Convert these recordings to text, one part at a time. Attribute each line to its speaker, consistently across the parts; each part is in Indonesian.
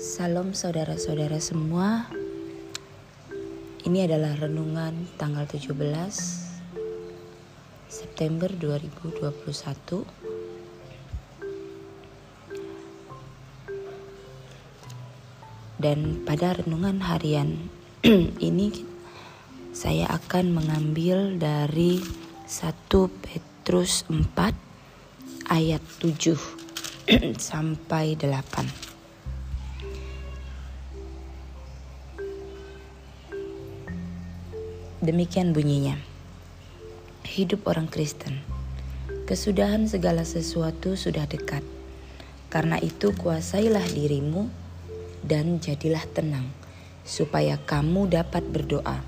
Speaker 1: Salam saudara-saudara semua. Ini adalah renungan tanggal 17 September 2021. Dan pada renungan harian ini saya akan mengambil dari 1 Petrus 4 ayat 7 sampai 8. Demikian bunyinya. Hidup orang Kristen. Kesudahan segala sesuatu sudah dekat. Karena itu kuasailah dirimu dan jadilah tenang supaya kamu dapat berdoa.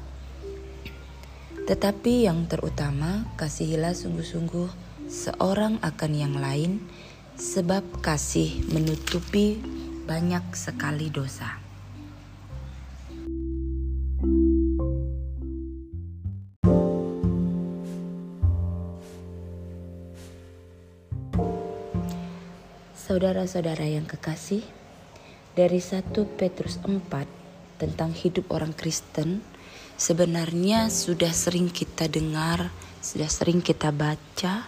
Speaker 1: Tetapi yang terutama kasihilah sungguh-sungguh seorang akan yang lain sebab kasih menutupi banyak sekali dosa. Saudara-saudara yang kekasih, dari 1 Petrus 4 tentang hidup orang Kristen sebenarnya sudah sering kita dengar, sudah sering kita baca,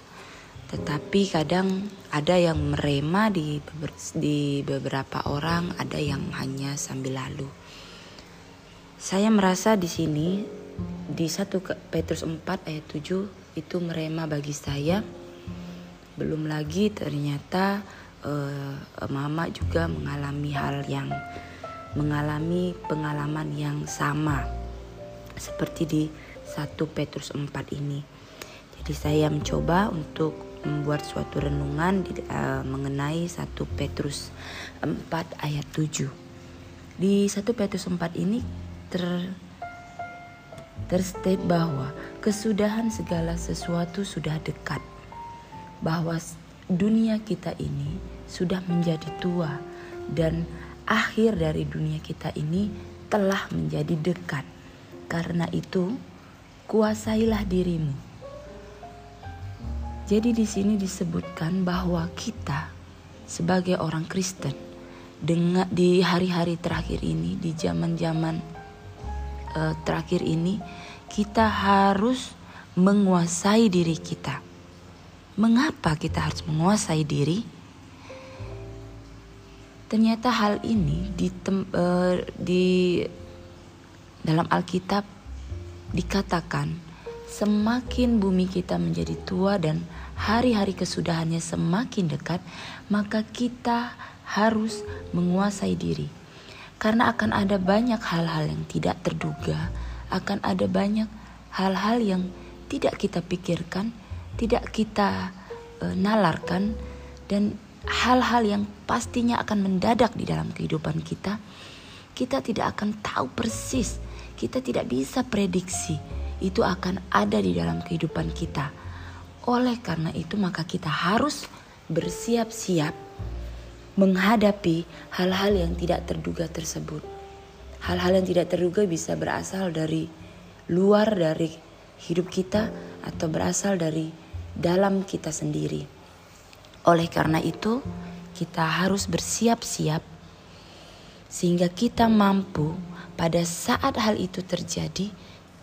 Speaker 1: tetapi kadang ada yang merema di di beberapa orang, ada yang hanya sambil lalu. Saya merasa di sini di 1 Petrus 4 ayat 7 itu merema bagi saya. Belum lagi ternyata uh, mama juga mengalami hal yang mengalami pengalaman yang sama seperti di 1 Petrus 4 ini. Jadi saya mencoba untuk membuat suatu renungan di, uh, mengenai 1 Petrus 4 ayat 7. Di 1 Petrus 4 ini ter terstate bahwa kesudahan segala sesuatu sudah dekat. Bahwa dunia kita ini sudah menjadi tua dan akhir dari dunia kita ini telah menjadi dekat. Karena itu, kuasailah dirimu. Jadi di sini disebutkan bahwa kita sebagai orang Kristen dengan di hari-hari terakhir ini, di zaman-zaman uh, terakhir ini, kita harus menguasai diri kita. Mengapa kita harus menguasai diri? Ternyata hal ini di, uh, di dalam Alkitab dikatakan semakin bumi kita menjadi tua dan hari-hari kesudahannya semakin dekat, maka kita harus menguasai diri. Karena akan ada banyak hal-hal yang tidak terduga, akan ada banyak hal-hal yang tidak kita pikirkan, tidak kita uh, nalarkan dan hal-hal yang pastinya akan mendadak di dalam kehidupan kita, kita tidak akan tahu persis, kita tidak bisa prediksi itu akan ada di dalam kehidupan kita. Oleh karena itu, maka kita harus bersiap-siap menghadapi hal-hal yang tidak terduga tersebut. Hal-hal yang tidak terduga bisa berasal dari luar dari hidup kita atau berasal dari dalam kita sendiri. Oleh karena itu, kita harus bersiap-siap sehingga kita mampu pada saat hal itu terjadi,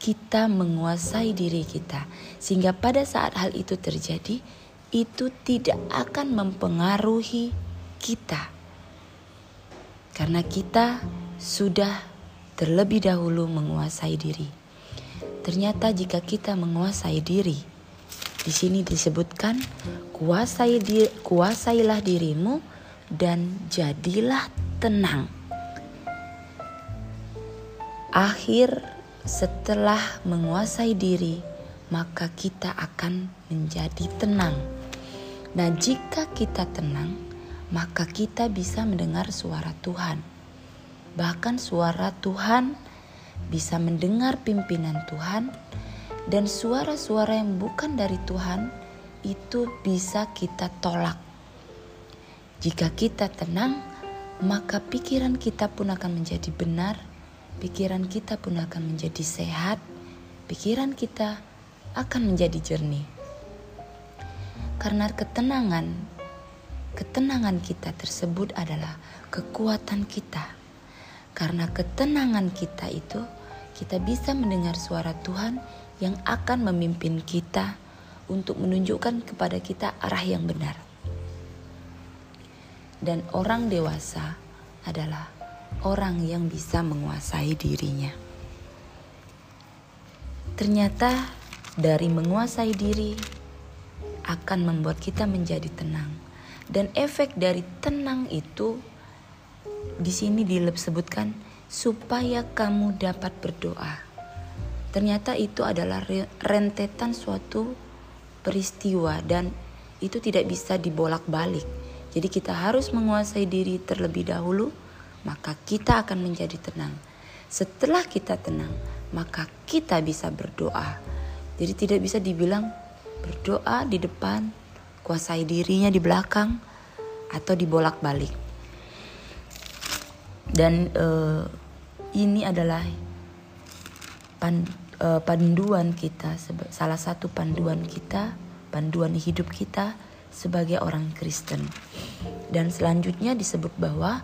Speaker 1: kita menguasai diri kita. Sehingga pada saat hal itu terjadi, itu tidak akan mempengaruhi kita. Karena kita sudah terlebih dahulu menguasai diri. Ternyata jika kita menguasai diri, di sini disebutkan kuasai di, kuasailah dirimu dan jadilah tenang. Akhir setelah menguasai diri, maka kita akan menjadi tenang. Nah, jika kita tenang, maka kita bisa mendengar suara Tuhan. Bahkan suara Tuhan bisa mendengar pimpinan Tuhan dan suara-suara yang bukan dari Tuhan itu bisa kita tolak. Jika kita tenang, maka pikiran kita pun akan menjadi benar, pikiran kita pun akan menjadi sehat, pikiran kita akan menjadi jernih. Karena ketenangan ketenangan kita tersebut adalah kekuatan kita. Karena ketenangan kita itu, kita bisa mendengar suara Tuhan yang akan memimpin kita untuk menunjukkan kepada kita arah yang benar. Dan orang dewasa adalah orang yang bisa menguasai dirinya. Ternyata dari menguasai diri akan membuat kita menjadi tenang. Dan efek dari tenang itu di sini disebutkan supaya kamu dapat berdoa. Ternyata itu adalah rentetan suatu peristiwa dan itu tidak bisa dibolak-balik. Jadi kita harus menguasai diri terlebih dahulu, maka kita akan menjadi tenang. Setelah kita tenang, maka kita bisa berdoa. Jadi tidak bisa dibilang berdoa di depan, kuasai dirinya di belakang, atau dibolak-balik. Dan uh, ini adalah uh, panduan kita, salah satu panduan kita, panduan hidup kita sebagai orang Kristen. Dan selanjutnya disebut bahwa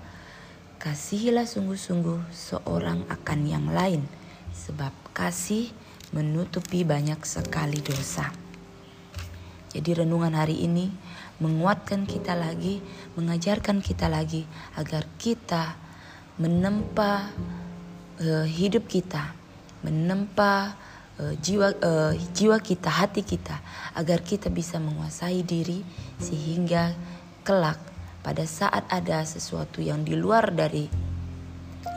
Speaker 1: kasihilah sungguh-sungguh seorang akan yang lain, sebab kasih menutupi banyak sekali dosa. Jadi renungan hari ini menguatkan kita lagi, mengajarkan kita lagi agar kita menempa uh, hidup kita, menempa uh, jiwa uh, jiwa kita, hati kita agar kita bisa menguasai diri sehingga kelak pada saat ada sesuatu yang di luar dari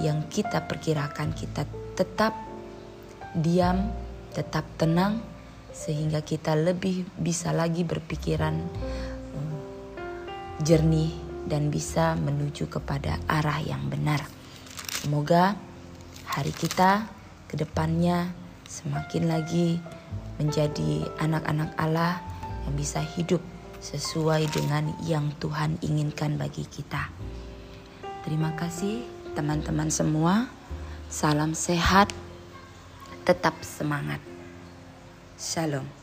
Speaker 1: yang kita perkirakan kita tetap diam, tetap tenang sehingga kita lebih bisa lagi berpikiran jernih dan bisa menuju kepada arah yang benar. Semoga hari kita ke depannya semakin lagi menjadi anak-anak Allah yang bisa hidup sesuai dengan yang Tuhan inginkan bagi kita. Terima kasih teman-teman semua. Salam sehat, tetap semangat. Shalom.